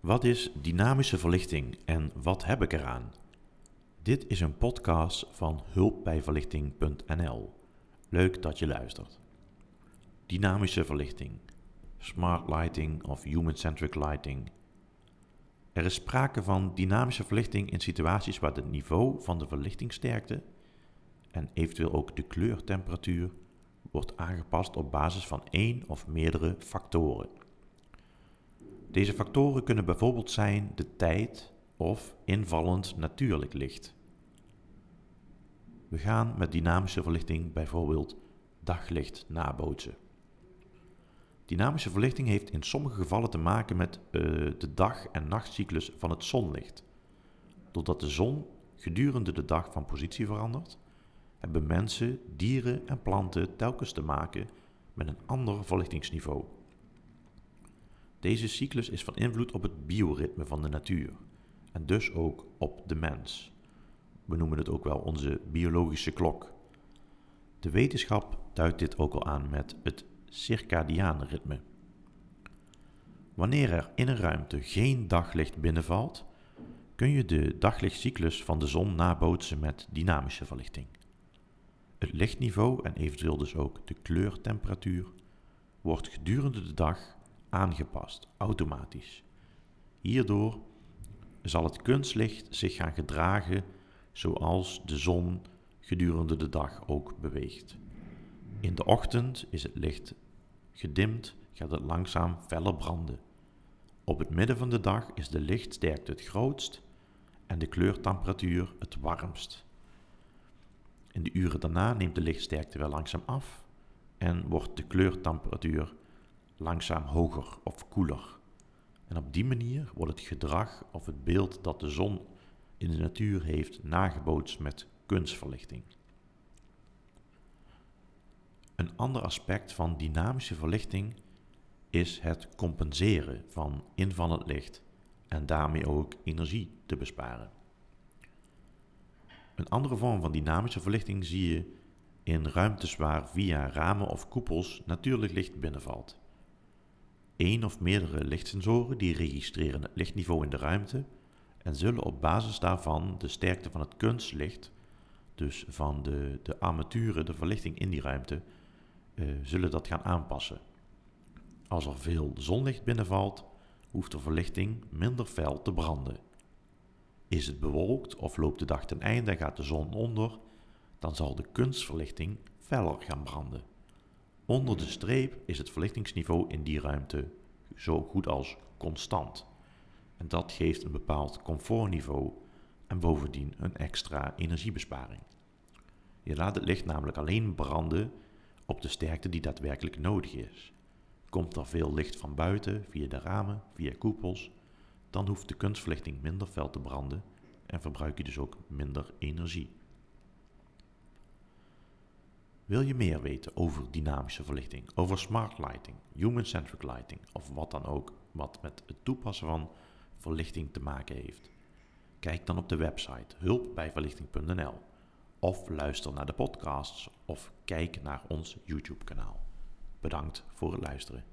Wat is dynamische verlichting en wat heb ik eraan? Dit is een podcast van hulpbijverlichting.nl. Leuk dat je luistert. Dynamische verlichting, smart lighting of human-centric lighting. Er is sprake van dynamische verlichting in situaties waar het niveau van de verlichtingsterkte en eventueel ook de kleurtemperatuur wordt aangepast op basis van één of meerdere factoren. Deze factoren kunnen bijvoorbeeld zijn de tijd of invallend natuurlijk licht. We gaan met dynamische verlichting bijvoorbeeld daglicht nabootsen. Dynamische verlichting heeft in sommige gevallen te maken met uh, de dag- en nachtcyclus van het zonlicht. Doordat de zon gedurende de dag van positie verandert, hebben mensen, dieren en planten telkens te maken met een ander verlichtingsniveau. Deze cyclus is van invloed op het bioritme van de natuur en dus ook op de mens. We noemen het ook wel onze biologische klok. De wetenschap duidt dit ook al aan met het circadiane ritme. Wanneer er in een ruimte geen daglicht binnenvalt, kun je de daglichtcyclus van de zon nabootsen met dynamische verlichting. Het lichtniveau en eventueel dus ook de kleurtemperatuur wordt gedurende de dag aangepast, automatisch. Hierdoor zal het kunstlicht zich gaan gedragen zoals de zon gedurende de dag ook beweegt. In de ochtend is het licht gedimd, gaat het langzaam feller branden. Op het midden van de dag is de lichtsterkte het grootst en de kleurtemperatuur het warmst. In de uren daarna neemt de lichtsterkte wel langzaam af en wordt de kleurtemperatuur langzaam hoger of koeler. En op die manier wordt het gedrag of het beeld dat de zon in de natuur heeft nagebootst met kunstverlichting. Een ander aspect van dynamische verlichting is het compenseren van invallend licht en daarmee ook energie te besparen. Een andere vorm van dynamische verlichting zie je in ruimtes waar via ramen of koepels natuurlijk licht binnenvalt. Eén of meerdere lichtsensoren die registreren het lichtniveau in de ruimte en zullen op basis daarvan de sterkte van het kunstlicht, dus van de, de armaturen, de verlichting in die ruimte, uh, zullen dat gaan aanpassen. Als er veel zonlicht binnenvalt, hoeft de verlichting minder fel te branden. Is het bewolkt of loopt de dag ten einde en gaat de zon onder, dan zal de kunstverlichting feller gaan branden. Onder de streep is het verlichtingsniveau in die ruimte zo goed als constant. En dat geeft een bepaald comfortniveau en bovendien een extra energiebesparing. Je laat het licht namelijk alleen branden op de sterkte die daadwerkelijk nodig is. Komt er veel licht van buiten, via de ramen, via koepels, dan hoeft de kunstverlichting minder fel te branden en verbruik je dus ook minder energie. Wil je meer weten over dynamische verlichting, over smart lighting, human-centric lighting of wat dan ook wat met het toepassen van verlichting te maken heeft? Kijk dan op de website hulpbijverlichting.nl of luister naar de podcasts of kijk naar ons YouTube kanaal. Bedankt voor het luisteren.